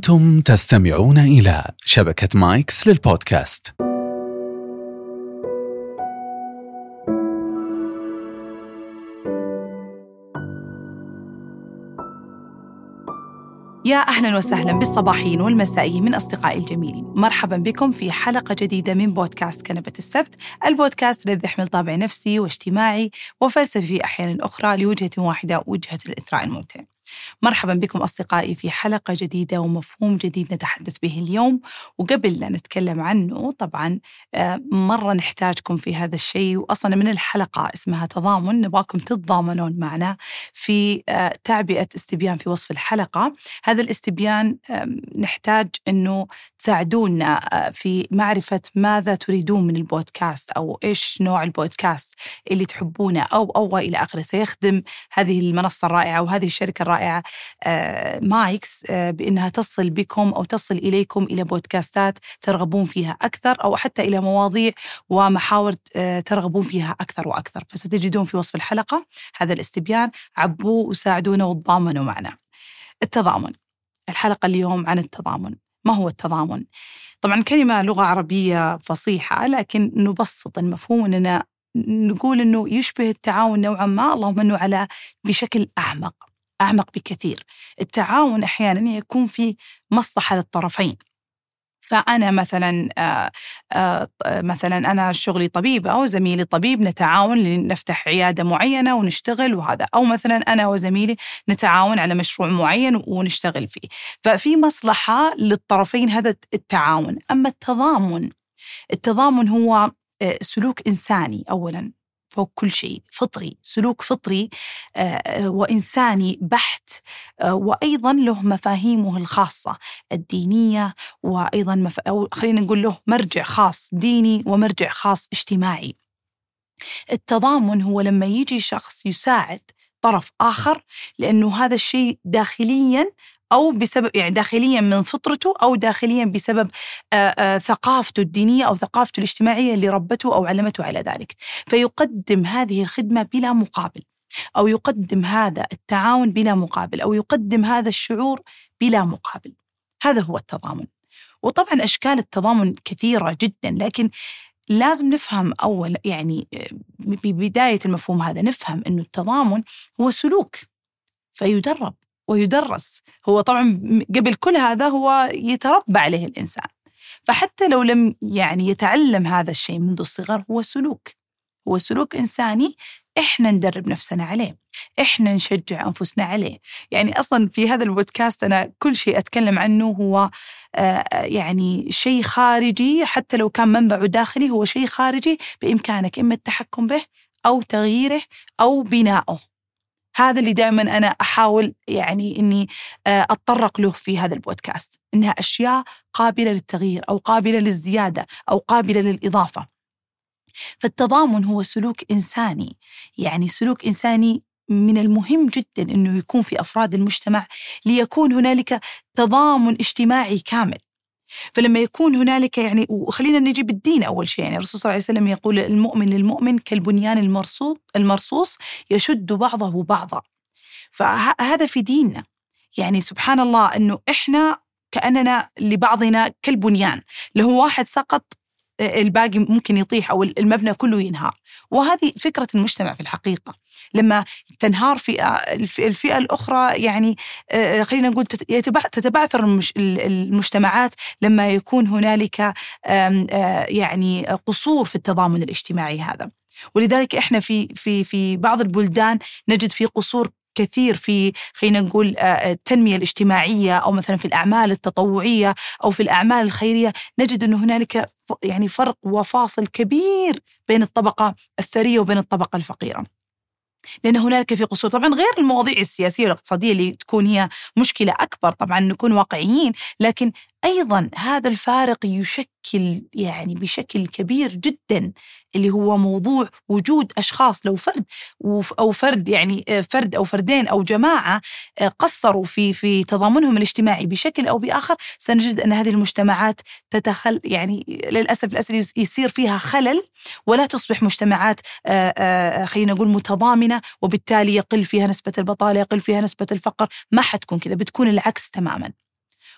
أنتم تستمعون إلى شبكة مايكس للبودكاست. يا أهلا وسهلا بالصباحيين والمسائيين من أصدقائي الجميلين. مرحبا بكم في حلقة جديدة من بودكاست كنبة السبت. البودكاست الذي يحمل طابع نفسي واجتماعي وفلسفي أحيانا أخرى لوجهة واحدة وجهة الإثراء الممتع. مرحبا بكم أصدقائي في حلقة جديدة ومفهوم جديد نتحدث به اليوم. وقبل لا نتكلم عنه طبعا آه، مرة نحتاجكم في هذا الشيء. وأصلا من الحلقة اسمها تضامن نبغاكم تتضامنون معنا في آه، تعبئة استبيان في وصف الحلقة. هذا الاستبيان نحتاج أنه تساعدونا آه، في معرفة ماذا تريدون من البودكاست أو إيش نوع البودكاست اللي تحبونه أو أو إلى آخره. سيخدم هذه المنصة الرائعة وهذه الشركة الرائعة رائعة آه، مايكس آه، بأنها تصل بكم أو تصل إليكم إلى بودكاستات ترغبون فيها أكثر أو حتى إلى مواضيع ومحاور آه، ترغبون فيها أكثر وأكثر. فستجدون في وصف الحلقة هذا الاستبيان. عبوه وساعدونا وتضامنوا معنا. التضامن. الحلقة اليوم عن التضامن. ما هو التضامن؟ طبعا كلمة لغة عربية فصيحة لكن نبسط المفهوم أننا نقول أنه يشبه التعاون نوعا ما اللهم أنه على بشكل أعمق. أعمق بكثير. التعاون أحيانا يكون في مصلحة للطرفين. فأنا مثلا آآ آآ مثلا أنا شغلي طبيبة وزميلي طبيب نتعاون لنفتح عيادة معينة ونشتغل وهذا. أو مثلا أنا وزميلي نتعاون على مشروع معين ونشتغل فيه. ففي مصلحة للطرفين هذا التعاون. أما التضامن التضامن هو سلوك إنساني أولا. فوق كل شيء فطري سلوك فطري آه، وإنساني بحت آه، وأيضا له مفاهيمه الخاصة الدينية وأيضا مف... أو خلينا نقول له مرجع خاص ديني ومرجع خاص اجتماعي. التضامن هو لما يجي شخص يساعد طرف آخر لأنه هذا الشيء داخليا أو بسبب يعني داخليا من فطرته أو داخليا بسبب ثقافته الدينية أو ثقافته الاجتماعية اللي ربته أو علمته على ذلك. فيقدم هذه الخدمة بلا مقابل أو يقدم هذا التعاون بلا مقابل أو يقدم هذا الشعور بلا مقابل. هذا هو التضامن. وطبعا أشكال التضامن كثيرة جدا لكن لازم نفهم أول يعني ببداية المفهوم هذا نفهم أنه التضامن هو سلوك فيدرب ويدرس. هو طبعا قبل كل هذا هو يتربى عليه الإنسان. فحتى لو لم يعني يتعلم هذا الشيء منذ الصغر هو سلوك. هو سلوك إنساني إحنا ندرب نفسنا عليه. إحنا نشجع أنفسنا عليه. يعني أصلا في هذا البودكاست أنا كل شيء أتكلم عنه هو آه، يعني شيء خارجي. حتى لو كان منبعه داخلي هو شيء خارجي بإمكانك إما التحكم به أو تغييره أو بنائه هذا اللي دائما أنا أحاول يعني إني آه، أتطرق له في هذا البودكاست إنها أشياء قابلة للتغيير أو قابلة للزيادة أو قابلة للإضافة. فالتضامن هو سلوك إنساني يعني سلوك إنساني من المهم جدا إنه يكون في أفراد المجتمع ليكون هنالك تضامن اجتماعي كامل. فلما يكون هنالك يعني وخلينا نجيب الدين أول شيء يعني الرسول صلى الله عليه وسلم يقول المؤمن للمؤمن كالبنيان المرصوص المرصوص يشد بعضه بعضا. فهذا في ديننا. يعني سبحان الله إنه إحنا كأننا لبعضنا كالبنيان. لو واحد سقط الباقي ممكن يطيح أو المبنى كله ينهار. وهذه فكرة المجتمع في الحقيقة. لما تنهار فئه الفئة الأخرى يعني آه، خلينا نقول تتبعثر المجتمعات لما يكون هنالك آه، يعني قصور في التضامن الاجتماعي هذا. ولذلك إحنا في في في بعض البلدان نجد في قصور كثير في خلينا نقول آه، التنمية الاجتماعية أو مثلا في الأعمال التطوعية أو في الأعمال الخيرية نجد انه هنالك يعني فرق وفاصل كبير بين الطبقة الثرية وبين الطبقة الفقيرة. لأن هنالك في قصور طبعا غير المواضيع السياسية والاقتصادية اللي تكون هي مشكلة أكبر طبعا نكون واقعيين لكن أيضا هذا الفارق يشكل يعني بشكل كبير جدا اللي هو موضوع وجود أشخاص لو فرد أو فرد يعني آه، فرد أو فردين أو جماعة آه، قصروا في في تضامنهم الاجتماعي بشكل أو بآخر سنجد أن هذه المجتمعات تتخل يعني للأسف للأسف يصير فيها خلل ولا تصبح مجتمعات آه، خلينا نقول متضامنة وبالتالي يقل فيها نسبة البطالة يقل فيها نسبة الفقر ما حتكون كذا بتكون العكس تماما.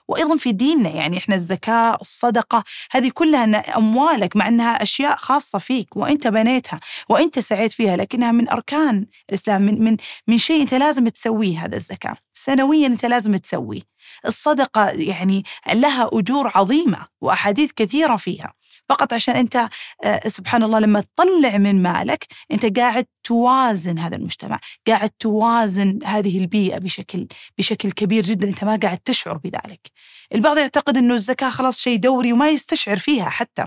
وأيضا في ديننا يعني إحنا الزكاة الصدقة هذه كلها أموالك مع إنها أشياء خاصة فيك وانت بنيتها وانت سعيت فيها لكنها من أركان الإسلام من من من شيء أنت لازم تسويه هذا الزكاة. سنويا أنت لازم تسويه. الصدقة يعني لها أجور عظيمة وأحاديث كثيرة فيها فقط عشان أنت آه، سبحان الله لما تطلع من مالك أنت قاعد توازن هذا المجتمع، قاعد توازن هذه البيئة بشكل بشكل كبير جدا أنت ما قاعد تشعر بذلك. البعض يعتقد إنه الزكاة خلاص شيء دوري وما يستشعر فيها حتى.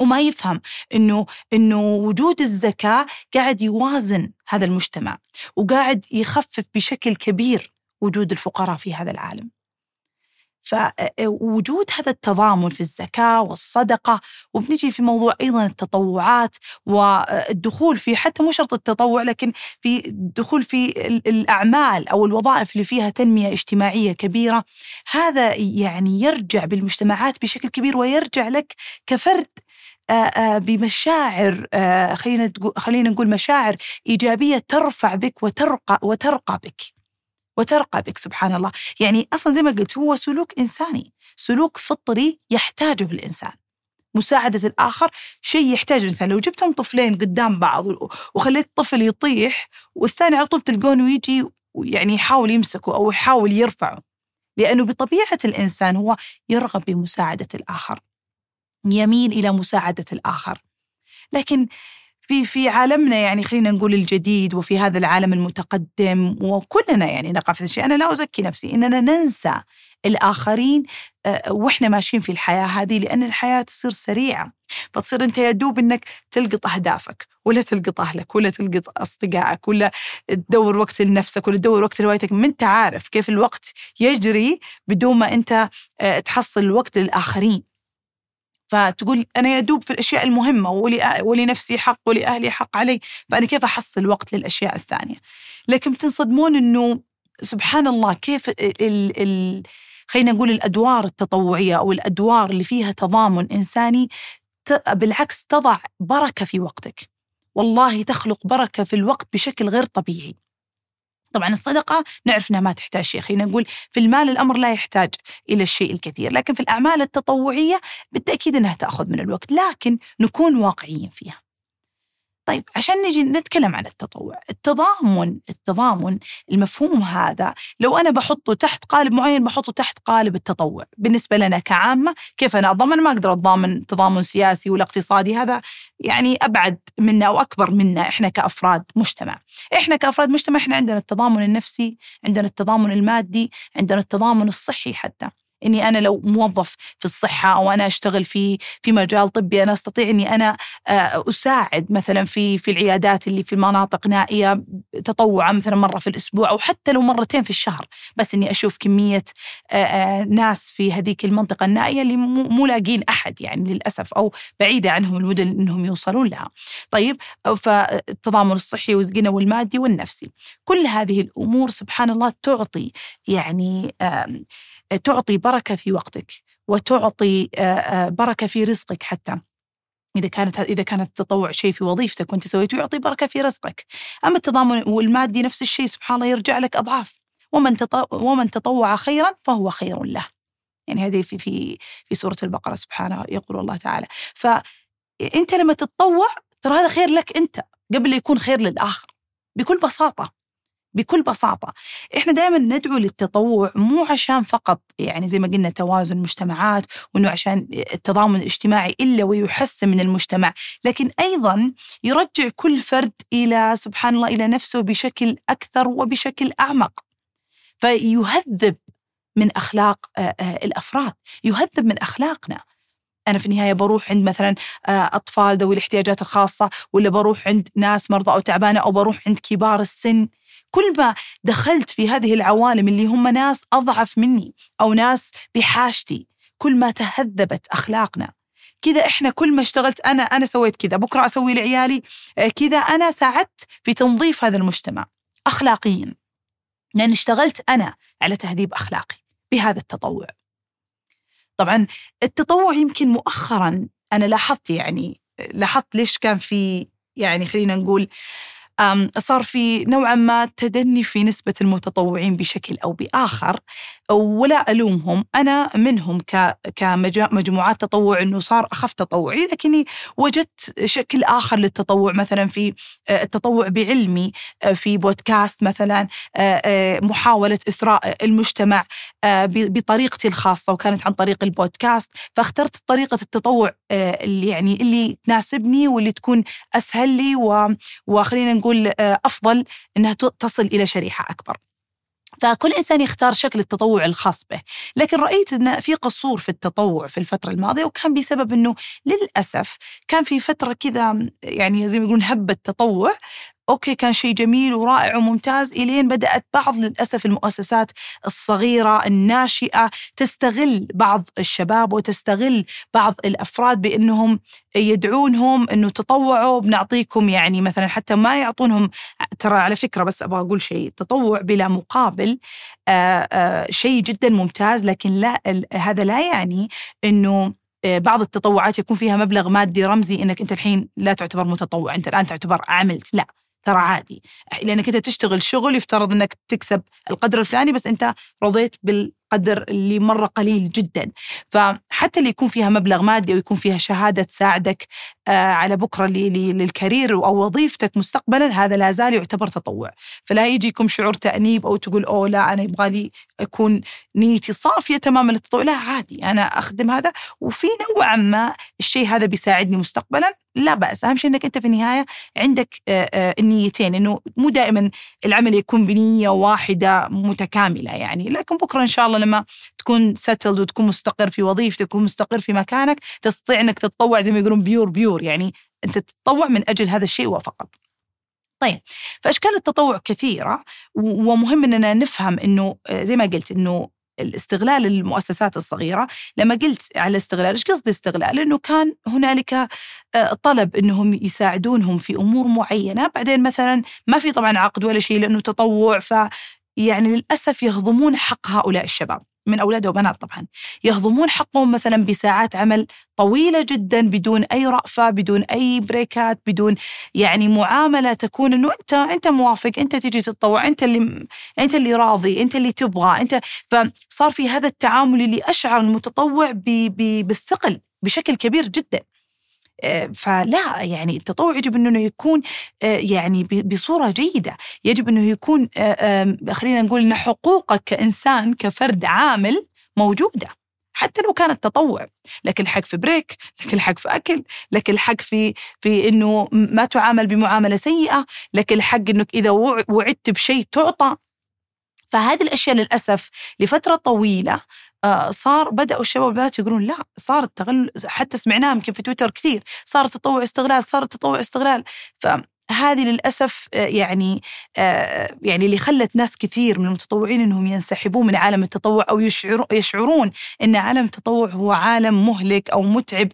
وما يفهم إنه إنه وجود الزكاة قاعد يوازن هذا المجتمع وقاعد يخفف بشكل كبير وجود الفقراء في هذا العالم. فوجود هذا التضامن في الزكاة والصدقة وبنجي في موضوع أيضا التطوعات والدخول في حتى مو شرط التطوع لكن في الدخول في الأعمال أو الوظائف اللي فيها تنمية اجتماعية كبيرة هذا يعني يرجع بالمجتمعات بشكل كبير ويرجع لك كفرد بمشاعر خلينا خلينا نقول مشاعر إيجابية ترفع بك وترقى وترقى بك. وترقى بك سبحان الله. يعني أصلا زي ما قلت هو سلوك إنساني. سلوك فطري يحتاجه الإنسان. مساعدة الآخر شيء يحتاجه الإنسان. لو جبتهم طفلين قدام بعض وخليت طفل يطيح والثاني على طول تلقونه يجي يعني يحاول يمسكه أو يحاول يرفعه. لأنه بطبيعة الإنسان هو يرغب بمساعدة الآخر. يميل إلى مساعدة الآخر. لكن في في عالمنا يعني خلينا نقول الجديد وفي هذا العالم المتقدم وكلنا يعني نقع في الشيء. أنا لا أزكي نفسي إننا ننسى الآخرين آه، وإحنا ماشيين في الحياة هذه لأن الحياة تصير سريعة. فتصير أنت يا دوب إنك تلقط أهدافك ولا تلقط أهلك ولا تلقط أصدقائك ولا تدور وقت لنفسك ولا تدور وقت لهوايتك. ما أنت عارف كيف الوقت يجري بدون ما أنت آه، تحصل الوقت للآخرين. فتقول أنا يدوب في الأشياء المهمة ولي ولنفسي حق ولأهلي حق علي فأنا كيف أحصل وقت للأشياء الثانية؟ لكن بتنصدمون أنه سبحان الله كيف ال ال خلينا نقول الأدوار التطوعية أو الأدوار اللي فيها تضامن إنساني بالعكس تضع بركة في وقتك. والله تخلق بركة في الوقت بشكل غير طبيعي. طبعا الصدقة نعرف أنها ما تحتاج شيء خلينا نقول في المال الأمر لا يحتاج إلى الشيء الكثير لكن في الأعمال التطوعية بالتأكيد أنها تأخذ من الوقت لكن نكون واقعيين فيها. طيب عشان نجي نتكلم عن التطوع التضامن التضامن المفهوم هذا لو أنا بحطه تحت قالب معين بحطه تحت قالب التطوع. بالنسبة لنا كعامة كيف أنا أضمن ما أقدر أتضامن تضامن سياسي ولا اقتصادي هذا يعني أبعد منا أو أكبر منا إحنا كأفراد مجتمع. إحنا كأفراد مجتمع إحنا عندنا التضامن النفسي عندنا التضامن المادي عندنا التضامن الصحي حتى. إني أنا لو موظف في الصحة أو أنا أشتغل في في مجال طبي أنا أستطيع إني أنا آه، أساعد مثلا في في العيادات اللي في مناطق نائية تطوعا مثلا مرة في الأسبوع أو حتى لو مرتين في الشهر بس إني أشوف كمية آه، آه، ناس في هذيك المنطقة النائية اللي مو لاقين أحد يعني للأسف أو بعيدة عنهم المدن إنهم يوصلون لها. طيب فالتضامن الصحي والغنى والمادي والنفسي كل هذه الأمور سبحان الله تعطي يعني تعطي بركة في وقتك وتعطي بركة في رزقك حتى. إذا كانت إذا كانت التطوع شيء في وظيفتك وأنت سويته يعطي بركة في رزقك. أما التضامن والمادي نفس الشيء سبحان الله يرجع لك أضعاف. ومن ومن تطوع خيرا فهو خير له. يعني هذه في في في سورة البقرة سبحانه يقول الله تعالى. فأنت لما تتطوع ترى هذا خير لك أنت قبل يكون خير للآخر. بكل بساطة. بكل بساطة. إحنا دائما ندعو للتطوع مو عشان فقط يعني زي ما قلنا توازن مجتمعات وإنه عشان التضامن الاجتماعي إلا ويحسن من المجتمع لكن أيضا يرجع كل فرد إلى سبحان الله إلى نفسه بشكل أكثر وبشكل أعمق. فيهذب من أخلاق الأفراد يهذب من أخلاقنا. أنا في النهاية بروح عند مثلا أطفال ذوي الاحتياجات الخاصة ولا بروح عند ناس مرضى أو تعبانة أو بروح عند كبار السن. كل ما دخلت في هذه العوالم اللي هم ناس أضعف مني أو ناس بحاجتي كل ما تهذبت أخلاقنا. كذا إحنا كل ما اشتغلت أنا أنا سويت كذا بكرة أسوي لعيالي آه، كذا أنا ساعدت في تنظيف هذا المجتمع اخلاقيا. لأن اشتغلت أنا على تهذيب أخلاقي بهذا التطوع. طبعا التطوع يمكن مؤخرا أنا لاحظت يعني لاحظت ليش كان في يعني خلينا نقول صار في نوعا ما تدني في نسبة المتطوعين بشكل أو بآخر ولا ألومهم. أنا منهم كمجموعات تطوع أنه صار أخف تطوعي لكني وجدت شكل آخر للتطوع. مثلا في آه، التطوع بعلمي آه، في بودكاست مثلا آه، محاولة إثراء المجتمع بطريقتي الخاصة وكانت عن طريق البودكاست. فاخترت طريقة التطوع اللي يعني اللي تناسبني واللي تكون أسهل لي وخلينا نقول أفضل أنها تصل إلى شريحة أكبر. فكل إنسان يختار شكل التطوع الخاص به. لكن رأيت أن في قصور في التطوع في الفترة الماضية وكان بسبب أنه للأسف كان في فترة كذا يعني زي ما يقولون هبة تطوع أوكي كان شيء جميل ورائع وممتاز. إلين بدأت بعض للأسف المؤسسات الصغيرة الناشئة تستغل بعض الشباب وتستغل بعض الأفراد بأنهم يدعونهم إنه تطوعوا. بنعطيكم يعني مثلا حتى ما يعطونهم ترى على فكرة بس أبغى أقول شيء التطوع بلا مقابل آآ آآ شيء جدا ممتاز. لكن لا هذا لا يعني إنه بعض التطوعات يكون فيها مبلغ مادي رمزي إنك أنت الحين لا تعتبر متطوع أنت الآن تعتبر عملت. لا. ترى عادي. لأنك أنت تشتغل شغل يفترض أنك تكسب القدر الفلاني بس أنت رضيت بال قدر اللي مرة قليل جدا. فحتى اللي يكون فيها مبلغ مادي أو يكون فيها شهادة تساعدك على بكرة للكارير أو وظيفتك مستقبلا هذا لا زال يعتبر تطوع. فلا يجيكم شعور تأنيب أو تقول أوه لا أنا يبغى لي أكون نيتي صافية تماما للتطوع لا عادي أنا أخدم هذا. وفي نوعا ما الشيء هذا بيساعدني مستقبلا لا بأس. أهم شيء أنك أنت في النهاية عندك آه، آه، النيتين أنه مو دائما العمل يكون بنية واحدة متكاملة يعني. لكن بكرة إن شاء الله لما تكون settled وتكون مستقر في وظيفتك وتكون مستقر في مكانك تستطيع إنك تتطوع زي ما يقولون pure pure يعني أنت تتطوع من أجل هذا الشيء وفقط. طيب فأشكال التطوع كثيرة ومهم إننا نفهم إنه زي ما قلت إنه الاستغلال المؤسسات الصغيرة لما قلت على استغلال إيش قصدي استغلال إنه كان هنالك آه، طلب إنهم يساعدونهم في أمور معينة بعدين مثلا ما في طبعا عقد ولا شيء لأنه تطوع ف يعني للأسف يهضمون حق هؤلاء الشباب من أولاد وبنات طبعا. يهضمون حقهم مثلا بساعات عمل طويلة جدا بدون أي رأفة بدون أي بريكات بدون يعني معاملة تكون أنه أنت أنت موافق أنت تجي تتطوع أنت اللي أنت اللي راضي أنت اللي تبغى أنت. فصار في هذا التعامل اللي أشعر المتطوع بالثقل بشكل كبير جدا. فلا يعني التطوع يجب أنه يكون آه، يعني بصورة جيدة، يجب أنه يكون آه، خلينا نقول إن حقوقك كإنسان كفرد عامل موجودة. حتى لو كانت تطوع لك الحق في بريك لك الحق في أكل لك الحق في في أنه ما تعامل بمعاملة سيئة لك الحق أنك إذا وعدت بشيء تعطى فهذه الأشياء للأسف لفترة طويلة صار بدأوا الشباب والبنات يقولون لا صار التغل حتى سمعناها يمكن في تويتر كثير صار التطوع استغلال صار التطوع استغلال. فهذه للأسف آه، يعني آه، يعني اللي خلت ناس كثير من المتطوعين إنهم ينسحبون من عالم التطوع أو يشعرون إن عالم التطوع هو عالم مهلك أو متعب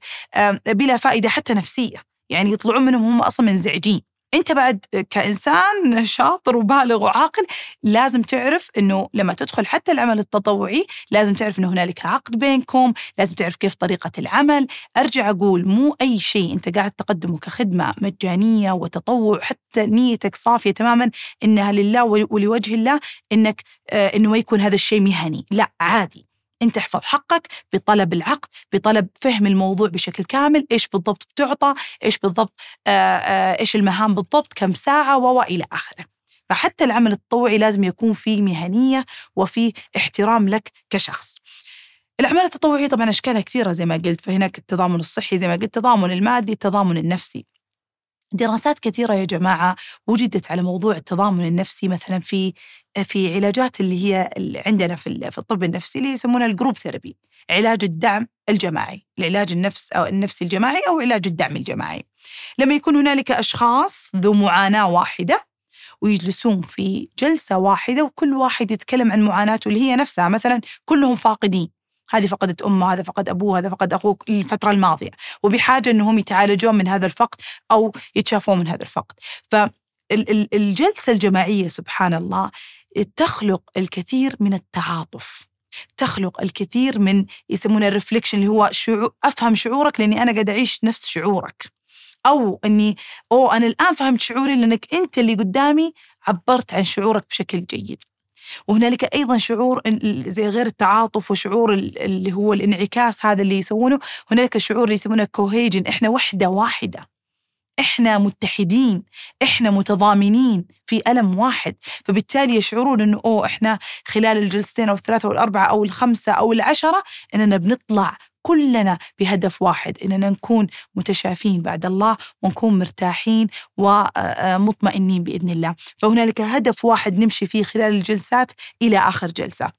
بلا فائدة حتى نفسية. يعني يطلعون منهم هم أصلا منزعجين. انت بعد كإنسان شاطر وبالغ وعاقل لازم تعرف إنه لما تدخل حتى العمل التطوعي لازم تعرف إنه هنالك عقد بينكم، لازم تعرف كيف طريقة العمل، أرجع أقول مو أي شيء أنت قاعد تقدمه كخدمة مجانية وتطوع حتى نيتك صافية تماما إنها لله ولوجه الله إنك آه، إنه ما يكون هذا الشيء مهني، لا عادي. انت احفظ حقك بطلب العقد بطلب فهم الموضوع بشكل كامل إيش بالضبط بتعطى إيش بالضبط آه، آه، إيش المهام بالضبط كم ساعة والى آخره. فحتى العمل التطوعي لازم يكون فيه مهنية وفي احترام لك كشخص. الأعمال التطوعية طبعا أشكالها كثيرة زي ما قلت فهناك التضامن الصحي زي ما قلت التضامن المادي التضامن النفسي. دراسات كثيرة يا جماعة وجدت على موضوع التضامن النفسي مثلا في في علاجات اللي هي اللي عندنا في في الطب النفسي اللي يسمونها ال group therapy علاج الدعم الجماعي العلاج النفس أو النفسي الجماعي أو علاج الدعم الجماعي. لما يكون هنالك أشخاص ذو معاناة واحدة ويجلسون في جلسة واحدة وكل واحد يتكلم عن معاناته اللي هي نفسها مثلا كلهم فاقدين هذه فقدت أمها هذا فقد أبوه هذا فقد أخوه الفترة الماضية. وبحاجة أنهم يتعالجون من هذا الفقد أو يتشافون من هذا الفقد. فالجلسة الجماعية سبحان الله تخلق الكثير من التعاطف. تخلق الكثير من يسمونه الرفليكشن اللي هو شعور أفهم شعورك لأني أنا قاعد أعيش نفس شعورك. أو أني أو أنا الآن فهمت شعوري لأنك أنت اللي قدامي عبرت عن شعورك بشكل جيد. وهنالك أيضا شعور زي غير التعاطف وشعور اللي هو الانعكاس هذا اللي يسوونه. هنالك شعور اللي يسمونه كوهيجن إحنا وحدة واحدة. إحنا متحدين. إحنا متضامنين في ألم واحد. فبالتالي يشعرون إنه أوه إحنا خلال الجلستين أو الثلاثة أو الأربعة أو الخمسة أو العشرة إننا بنطلع كلنا بهدف واحد إننا نكون متشافين بعد الله ونكون مرتاحين ومطمئنين بإذن الله، فهنالك هدف واحد نمشي فيه خلال الجلسات إلى آخر جلسة.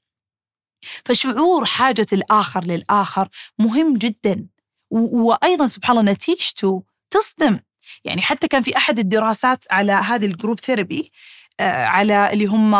فشعور حاجة الآخر للآخر مهم جدا. وأيضا سبحان الله نتيجته تصدم. يعني حتى كان في أحد الدراسات على هذه ال group therapy آه، على اللي هم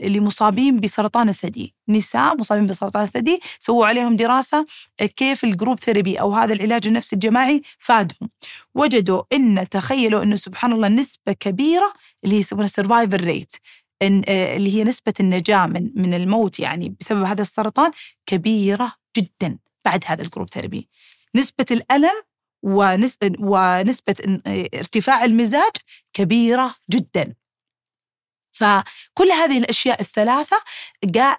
اللي مصابين بسرطان الثدي. نساء مصابين بسرطان الثدي سووا عليهم دراسة آه، كيف ال group therapy أو هذا العلاج النفسي الجماعي فادهم. وجدوا أن تخيلوا أنه سبحان الله نسبة كبيرة اللي هي يسمونها survival rate اللي هي نسبة النجاة من من الموت يعني بسبب هذا السرطان كبيرة جدا بعد هذا ال group therapy. نسبة الألم ونسبة ارتفاع المزاج كبيرة جدا. فكل هذه الأشياء الثلاثة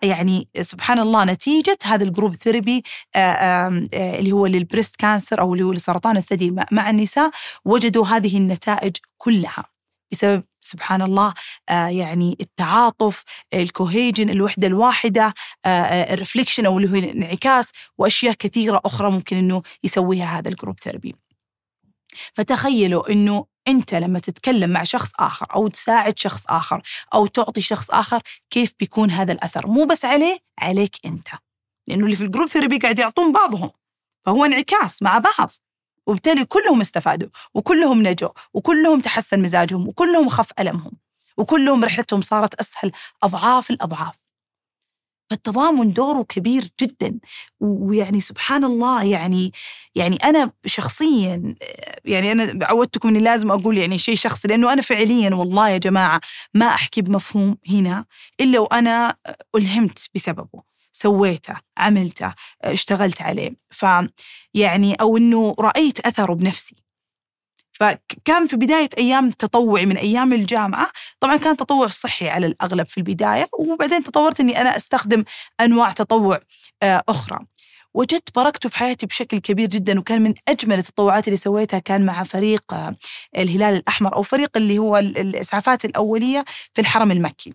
يعني سبحان الله نتيجة هذا ال group therapy اللي هو لل breast cancer أو اللي هو لسرطان الثدي مع النساء وجدوا هذه النتائج كلها بسبب سبحان الله يعني التعاطف ال cohesion الوحدة الواحدة ال reflection أو اللي هو الانعكاس وأشياء كثيرة أخرى ممكن أنه يسويها هذا ال group therapy. فتخيلوا أنه أنت لما تتكلم مع شخص آخر أو تساعد شخص آخر أو تعطي شخص آخر كيف بيكون هذا الأثر؟ مو بس عليه عليك أنت. لأنه اللي في ال group therapy قاعد يعطون بعضهم. فهو انعكاس مع بعض. وبالتالي كلهم استفادوا وكلهم نجوا وكلهم تحسن مزاجهم وكلهم خف ألمهم وكلهم رحلتهم صارت أسهل أضعاف الأضعاف. فالتضامن دوره كبير جدا. ويعني سبحان الله يعني يعني أنا شخصيا يعني أنا عودتكم إني لازم أقول يعني شيء شخصي لأنه أنا فعليا والله يا جماعة ما أحكي بمفهوم هنا إلا وأنا ألهمت بسببه سويته عملته اشتغلت عليه. فيعني أو إنه رأيت أثره بنفسي. فكان في بداية أيام تطوعي من أيام الجامعة طبعا كان تطوع صحي على الأغلب في البداية وبعدين تطورت أني أنا أستخدم أنواع تطوع آه، أخرى وجدت بركته في حياتي بشكل كبير جدا وكان من أجمل التطوعات اللي سويتها كان مع فريق آه، الهلال الأحمر أو فريق اللي هو الإسعافات الأولية في الحرم المكي.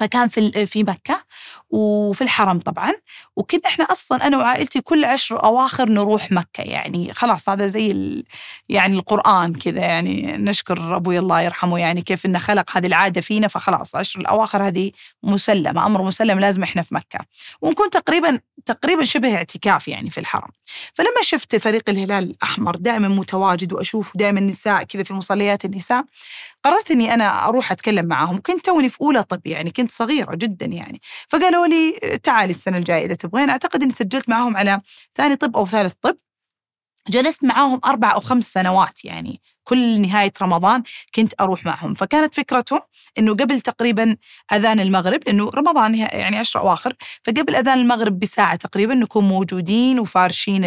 فكان في في مكة وفي الحرم طبعا. وكنا إحنا أصلا أنا وعائلتي كل عشر أواخر نروح مكة يعني خلاص هذا زي يعني القرآن كذا يعني نشكر أبوي الله يرحمه يعني كيف إنه خلق هذه العادة فينا فخلاص عشر الأواخر هذه مسلمة أمر مسلم لازم إحنا في مكة. ونكون تقريبا تقريبا شبه اعتكاف يعني في الحرم. فلما شفت فريق الهلال الأحمر دائما متواجد وأشوف دائما نساء كذا في مصليات النساء قررت إني أنا أروح أتكلم معاهم. كنت توني في أولى طب يعني كنت صغيرة جدا يعني. فقالوا لي تعالي السنة الجاية إذا تبغين. أعتقد إني سجلت معاهم على ثاني طب أو ثالث طب. جلست معاهم أربع أو خمس سنوات يعني. كل نهاية رمضان كنت أروح معهم. فكانت فكرتهم أنه قبل تقريبا أذان المغرب لأنه رمضان يعني عشر أواخر فقبل أذان المغرب بساعة تقريبا نكون موجودين وفارشين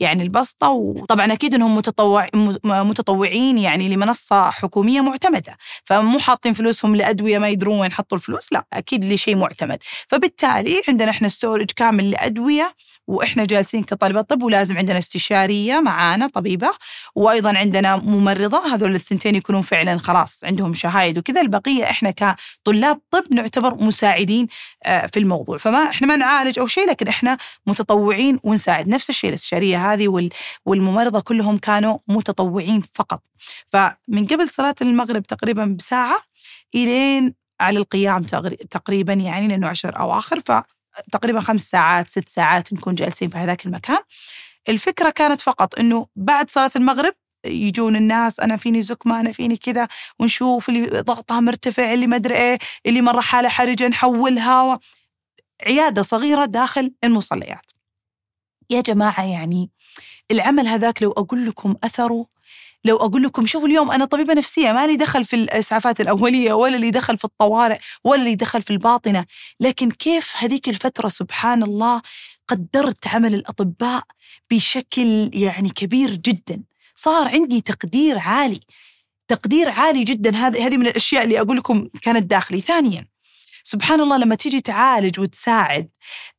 يعني البسطة. وطبعا أكيد أنهم متطوع متطوعين يعني لمنصة حكومية معتمدة. فمو حاطين فلوسهم لأدوية ما يدرون وين حطوا الفلوس لا أكيد لشيء معتمد. فبالتالي عندنا إحنا ستورج كامل لأدوية وإحنا جالسين كطالبات طب ولازم عندنا استشارية معانا طبيبة. وأيضا عندنا ممرضة هذول الثنتين يكونون فعلا خلاص عندهم شهايد وكذا. البقية إحنا كطلاب طب نعتبر مساعدين آه، في الموضوع. فما إحنا ما نعالج أو شيء لكن إحنا متطوعين ونساعد. نفس الشيء الأستشارية هذه والممرضة كلهم كانوا متطوعين فقط. فمن قبل صلاة المغرب تقريبا بساعة إلين على القيام تقريبا يعني لأنه عشر أواخر. فتقريبا خمس ساعات ست ساعات نكون جالسين في هذاك المكان. الفكرة كانت فقط أنه بعد صلاة المغرب يجون الناس أنا فيني زكمة أنا فيني كذا ونشوف اللي ضغطها مرتفع اللي ما أدري إيه اللي مرة حالة حرجة نحولها و... عيادة صغيرة داخل المصليات. يا جماعة يعني العمل هذاك لو أقول لكم أثره لو أقول لكم شوفوا اليوم أنا طبيبة نفسية ما لي دخل في الإسعافات الأولية ولا لي دخل في الطوارئ ولا لي دخل في الباطنة لكن كيف هذيك الفترة سبحان الله قدرت عمل الأطباء بشكل يعني كبير جدا. صار عندي تقدير عالي. تقدير عالي جدا. هذه هذه من الأشياء اللي أقول لكم كانت داخلي. ثانيا سبحان الله لما تيجي تعالج وتساعد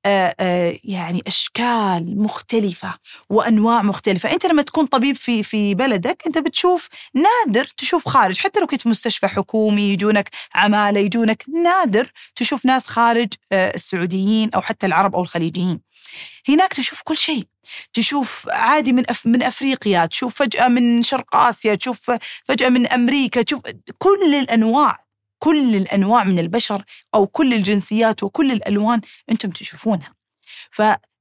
آآ آآ يعني أشكال مختلفة وأنواع مختلفة. أنت لما تكون طبيب في في بلدك أنت بتشوف نادر تشوف خارج. حتى لو كنت مستشفى حكومي يجونك عمالة يجونك نادر تشوف ناس خارج السعوديين أو حتى العرب أو الخليجيين. هناك تشوف كل شيء. تشوف عادي من أف من أفريقيا تشوف فجأة من شرق آسيا تشوف فجأة من أمريكا تشوف كل الأنواع كل الأنواع من البشر أو كل الجنسيات وكل الألوان أنتم تشوفونها.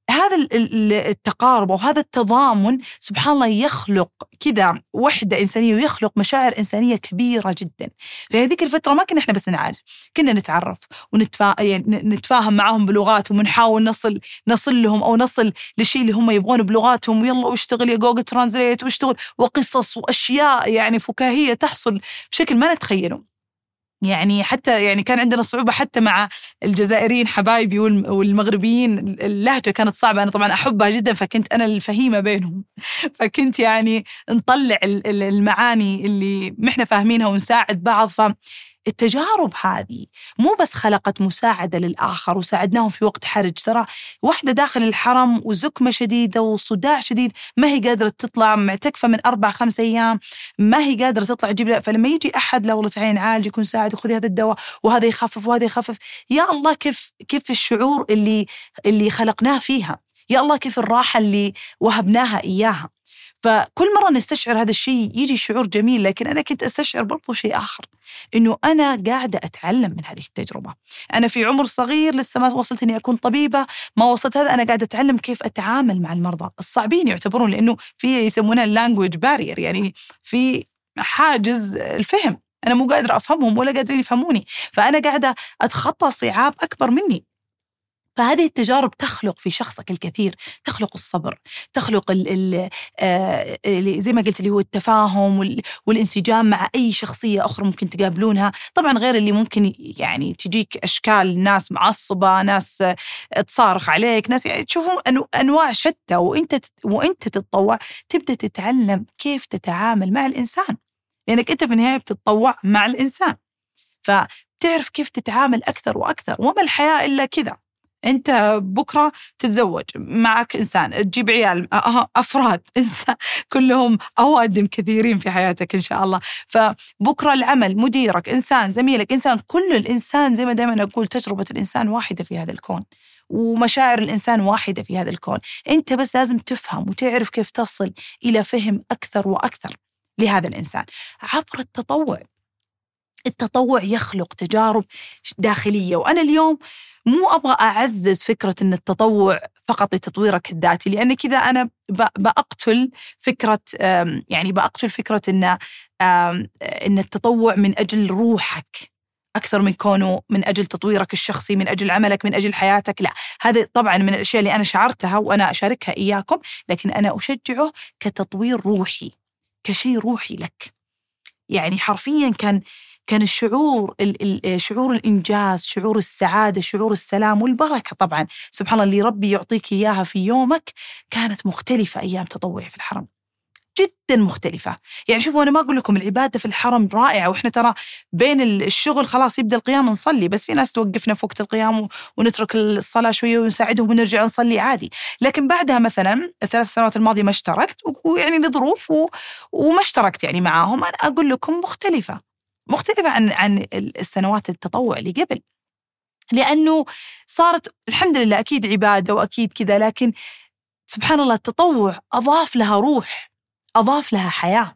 فهذا التقارب أو هذا التضامن سبحان الله يخلق كذا وحدة إنسانية ويخلق مشاعر إنسانية كبيرة جدا. في هذيك الفترة ما كنا إحنا بس نعالج كنا نتعرف ونتفا... يعني نتفاهم معهم بلغاتهم ونحاول نصل نصل لهم أو نصل للشيء اللي هم يبغونه بلغاتهم ويلا واشتغل يا جوجل ترانزليت واشتغل وقصص وأشياء يعني فكاهية تحصل بشكل ما نتخيله. يعني حتى يعني كان عندنا صعوبة حتى مع الجزائريين حبايبي والمغربيين اللهجة كانت صعبة. أنا طبعا أحبها جدا فكنت أنا الفهيمة بينهم. فكنت يعني نطلع المعاني اللي محنا فاهمينها ونساعد بعض. ف التجارب هذه مو بس خلقت مساعدة للآخر وساعدناهم في وقت حرج. ترى واحدة داخل الحرم وزكمة شديدة وصداع شديد ما هي قادرة تطلع معتكفة من أربع خمس أيام ما هي قادرة تطلع تجيب فلما يجي أحد لا والله تعالي نعالج يكون ساعد وخذي هذا الدواء وهذا يخفف وهذا يخفف يا الله كيف كيف الشعور اللي اللي خلقناه فيها؟ يا الله كيف الراحة اللي وهبناها إياها؟ فكل مرة نستشعر هذا الشيء يجي شعور جميل لكن أنا كنت أستشعر برضو شيء آخر إنه أنا قاعدة أتعلم من هذه التجربة. أنا في عمر صغير لسه ما وصلت إني أكون طبيبة ما وصلت هذا أنا قاعدة أتعلم كيف أتعامل مع المرضى. الصعبين يعتبرون لأنه في يسمونها اللانجوج بارير يعني في حاجز الفهم. أنا مو قادرة أفهمهم ولا قادرين يفهموني. فأنا قاعدة أتخطى صعاب أكبر مني. فهذه التجارب تخلق في شخصك الكثير تخلق الصبر تخلق ال ال آه زي ما قلت اللي هو التفاهم والانسجام مع أي شخصية أخرى ممكن تقابلونها. طبعا غير اللي ممكن يعني تجيك أشكال ناس معصبة ناس تصارخ عليك ناس يعني تشوفون أنواع شتى وأنت وأنت تتطوع تبدأ تتعلم كيف تتعامل مع الإنسان. لأنك أنت في النهاية بتتطوع مع الإنسان. فتعرف كيف تتعامل أكثر وأكثر وما الحياة إلا كذا. انت بكرة تتزوج معك إنسان تجيب عيال أفراد إنسان كلهم اوادم كثيرين في حياتك إن شاء الله. فبكرة العمل مديرك إنسان زميلك إنسان كل الإنسان زي ما دائما أقول تجربة الإنسان واحدة في هذا الكون ومشاعر الإنسان واحدة في هذا الكون. أنت بس لازم تفهم وتعرف كيف تصل إلى فهم أكثر وأكثر لهذا الإنسان. عبر التطوع التطوع يخلق تجارب داخلية. وأنا اليوم مو أبغى أعزز فكرة إن التطوع فقط لتطويرك الذاتي لأن كذا أنا بقتل فكرة يعني بقتل فكرة إن إن التطوع من أجل روحك أكثر من كونه من أجل تطويرك الشخصي من أجل عملك من أجل حياتك لا. هذا طبعا من الأشياء اللي أنا شعرتها وأنا أشاركها إياكم لكن أنا أشجعه كتطوير روحي كشيء روحي لك. يعني حرفيا كان كان الشعور شعور الإنجاز شعور السعادة شعور السلام والبركة طبعا. سبحان الله اللي ربي يعطيك إياها في يومك كانت مختلفة أيام تطوعي في الحرم. جدا مختلفة. يعني شوفوا أنا ما أقول لكم العبادة في الحرم رائعة وإحنا ترى بين الشغل خلاص يبدأ القيام نصلي بس في ناس توقفنا في وقت القيام ونترك الصلاة شوية ونساعدهم ونرجع نصلي عادي. لكن بعدها مثلا الثلاث سنوات الماضية ما اشتركت ويعني لظروف وما اشتركت يعني معاهم. أنا أقول لكم مختلفة. مختلفة عن عن السنوات التطوع اللي قبل. لأنه صارت الحمد لله أكيد عبادة وأكيد كذا لكن سبحان الله التطوع أضاف لها روح أضاف لها حياة.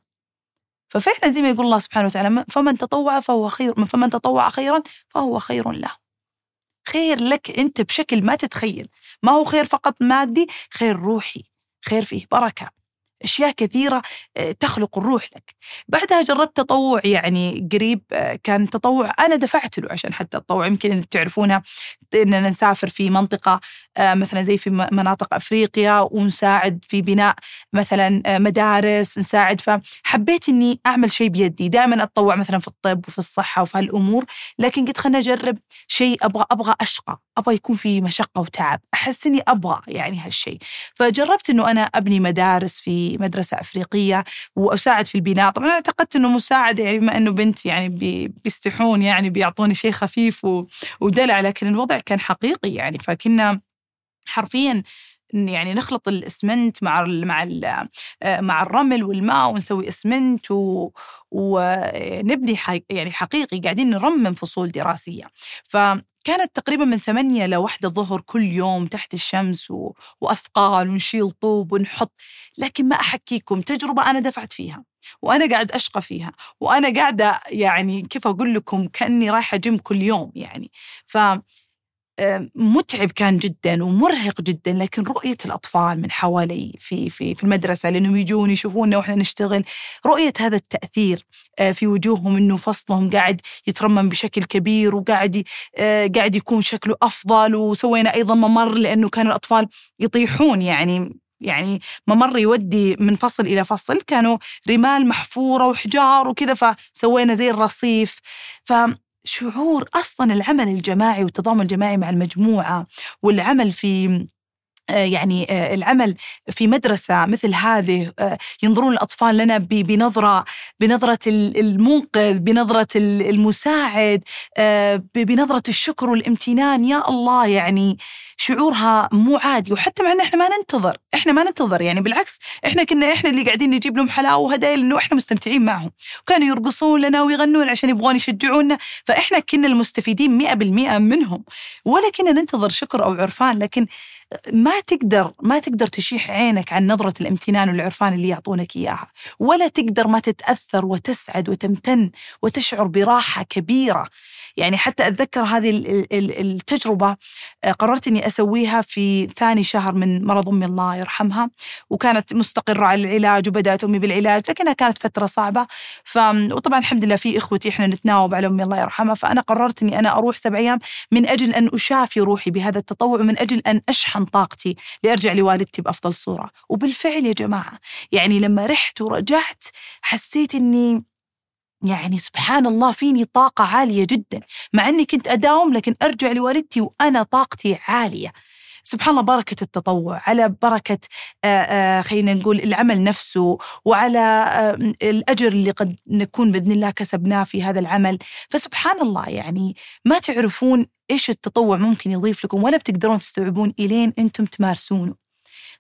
ففعلا زي ما يقول الله سبحانه وتعالى فمن تطوع فهو خير فمن تطوع خيرا فهو خير له. خير لك أنت بشكل ما تتخيل. ما هو خير فقط مادي خير روحي خير فيه بركة. أشياء كثيرة آه، تخلق الروح لك. بعدها جربت تطوع يعني قريب آه، كان تطوع أنا دفعت له عشان حتى التطوع. يمكن تعرفونها إننا نسافر في منطقة آه، مثلا زي في مناطق أفريقيا ونساعد في بناء مثلا مدارس نساعد. فحبيت إني أعمل شيء بيدي. دائما أتطوع مثلا في الطب وفي الصحة وفي هالأمور لكن قلت خلنا أجرب شيء أبغى أبغى أشقى. أبغى يكون في مشقة وتعب. أحس إني أبغى يعني هالشيء. فجربت إنه أنا أبني مدارس في في مدرسة أفريقية وأساعد في البناء. طبعا أنا اعتقدت أنه مساعدة يعني بما أنه بنت يعني بيستحون يعني بيعطوني شيء خفيف ودلع لكن الوضع كان حقيقي يعني. فكنا حرفيا يعني نخلط الإسمنت مع مع آه، مع الرمل والماء ونسوي إسمنت ونبني يعني حقيقي قاعدين نرمم فصول دراسية. فكانت تقريبا من ثمانية لوحدة الظهر كل يوم تحت الشمس و... وأثقال ونشيل طوب ونحط. لكن ما أحكيكم تجربة أنا دفعت فيها وأنا قاعد أشقى فيها وأنا قاعدة يعني كيف أقول لكم كأني رايحة جيم كل يوم يعني. ف متعب كان جدا ومرهق جدا لكن رؤية الأطفال من حوالي في في في المدرسة لأنهم يجون يشوفونا وإحنا نشتغل رؤية هذا التأثير آه، في وجوههم إنه فصلهم قاعد يترمم بشكل كبير وقاعد آه، قاعد يكون شكله أفضل وسوينا أيضا ممر لأنه كان الأطفال يطيحون يعني يعني ممر يودي من فصل إلى فصل كانوا رمال محفورة وحجار وكذا فسوينا زي الرصيف. ف شعور أصلا العمل الجماعي والتضامن الجماعي مع المجموعة والعمل في آه، يعني آه، العمل في مدرسة مثل هذه آه، ينظرون الأطفال لنا بنظرة بنظرة المنقذ بنظرة المساعد بنظرة الشكر والامتنان. يا الله يعني شعورها مو عادي وحتى مع إن إحنا ما ننتظر إحنا ما ننتظر يعني بالعكس إحنا كنا إحنا اللي قاعدين نجيب لهم حلاوة وهدايا لأنه إحنا مستمتعين معهم. وكانوا يرقصون لنا ويغنون عشان يبغون يشجعونا فإحنا كنا المستفيدين 100% منهم. ولا كنا ننتظر شكر أو عرفان لكن ما تقدر ما تقدر تشيح عينك عن نظرة الامتنان والعرفان اللي يعطونك إياها. ولا تقدر ما تتأثر وتسعد وتمتن وتشعر براحة كبيرة. يعني حتى أتذكر هذه التجربة آه، قررت أني أسويها في ثاني شهر من مرض أمي الله يرحمها وكانت مستقرة على العلاج وبدأت أمي بالعلاج لكنها كانت فترة صعبة. ف... وطبعا الحمد لله في إخوتي إحنا نتناوب على أمي الله يرحمها فأنا قررت أني أنا أروح سبع أيام من أجل أن أشافي روحي بهذا التطوع ومن أجل أن أشحن طاقتي لأرجع لوالدتي بأفضل صورة. وبالفعل يا جماعة يعني لما رحت ورجعت حسيت أني يعني سبحان الله فيني طاقة عالية جدا مع أني كنت أداوم لكن أرجع لوالدتي وأنا طاقتي عالية. سبحان الله بركة التطوع على بركة خلينا نقول العمل نفسه وعلى الأجر اللي قد نكون بإذن الله كسبناه في هذا العمل. فسبحان الله يعني ما تعرفون إيش التطوع ممكن يضيف لكم ولا بتقدرون تستوعبون إلين أنتم تمارسونه.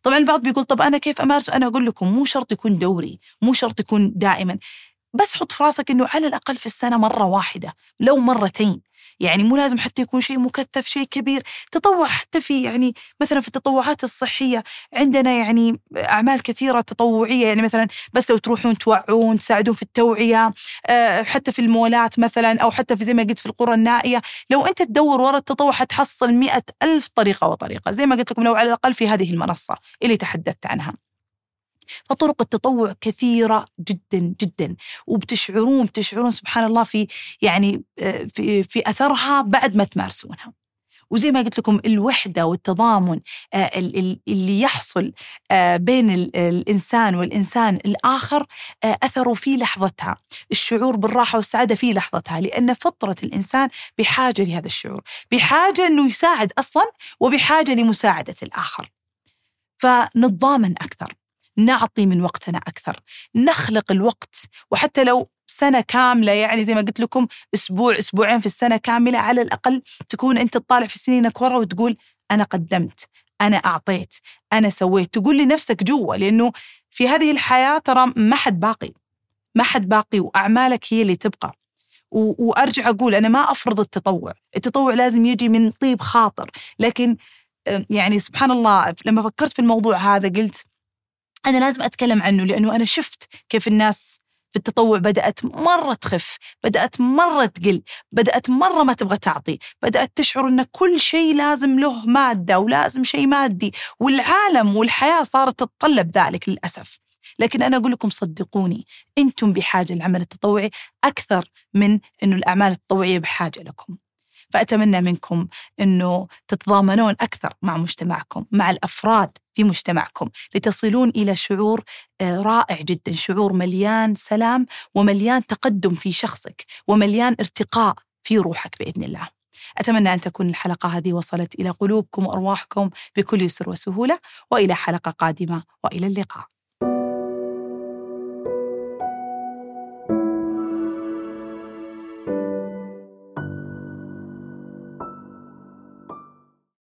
طبعا البعض بيقول طب أنا كيف أمارسه أنا أقول لكم مو شرط يكون دوري مو شرط يكون دائما. بس حط في راسك إنه على الأقل في السنة مرة واحدة لو مرتين. يعني مو لازم حتى يكون شيء مكثف شيء كبير. تطوع حتى في يعني مثلا في التطوعات الصحية عندنا يعني أعمال كثيرة تطوعية. يعني مثلا بس لو تروحون توعون تساعدون في التوعية آه، حتى في المولات مثلا أو حتى في زي ما قلت في القرى النائية. لو أنت تدور ورا التطوع حتحصل مئة ألف طريقة وطريقة. زي ما قلت لكم لو على الأقل في هذه المنصة اللي تحدثت عنها. فطرق التطوع كثيرة جدا جدا. وبتشعرون بتشعرون سبحان الله في يعني آه، في, في أثرها بعد ما تمارسونها. وزي ما قلت لكم الوحدة والتضامن آه، اللي يحصل آه، بين الإنسان والإنسان الآخر أثره في لحظتها. الشعور بالراحة والسعادة في لحظتها لأن فطرة الإنسان بحاجة لهذا الشعور. بحاجة أنه يساعد أصلا وبحاجة لمساعدة الآخر. فنتضامن أكثر. نعطي من وقتنا أكثر نخلق الوقت. وحتى لو سنة كاملة يعني زي ما قلت لكم أسبوع أسبوعين في السنة كاملة على الأقل تكون أنت تطالع في سنينك ورا وتقول أنا قدمت أنا أعطيت أنا سويت. تقول لنفسك جوا لأنه في هذه الحياة ترى ما حد باقي ما حد باقي وأعمالك هي اللي تبقى. وأرجع أقول أنا ما أفرض التطوع. التطوع لازم يجي من طيب خاطر. لكن يعني سبحان الله لما فكرت في الموضوع هذا قلت أنا لازم أتكلم عنه لأنه أنا شفت كيف الناس في التطوع بدأت مرة تخف بدأت مرة تقل بدأت مرة ما تبغى تعطي بدأت تشعر أن كل شيء لازم له مادة ولازم شيء مادي والعالم والحياة صارت تتطلب ذلك للأسف. لكن أنا أقول لكم صدقوني أنتم بحاجة للعمل التطوعي أكثر من أنه الأعمال التطوعية بحاجة لكم. فأتمنى منكم أنه تتضامنون أكثر مع مجتمعكم مع الأفراد في مجتمعكم لتصلون إلى شعور آه، رائع جدا شعور مليان سلام ومليان تقدم في شخصك ومليان ارتقاء في روحك بإذن الله. أتمنى أن تكون الحلقة هذه وصلت إلى قلوبكم وأرواحكم بكل يسر وسهولة وإلى حلقة قادمة وإلى اللقاء.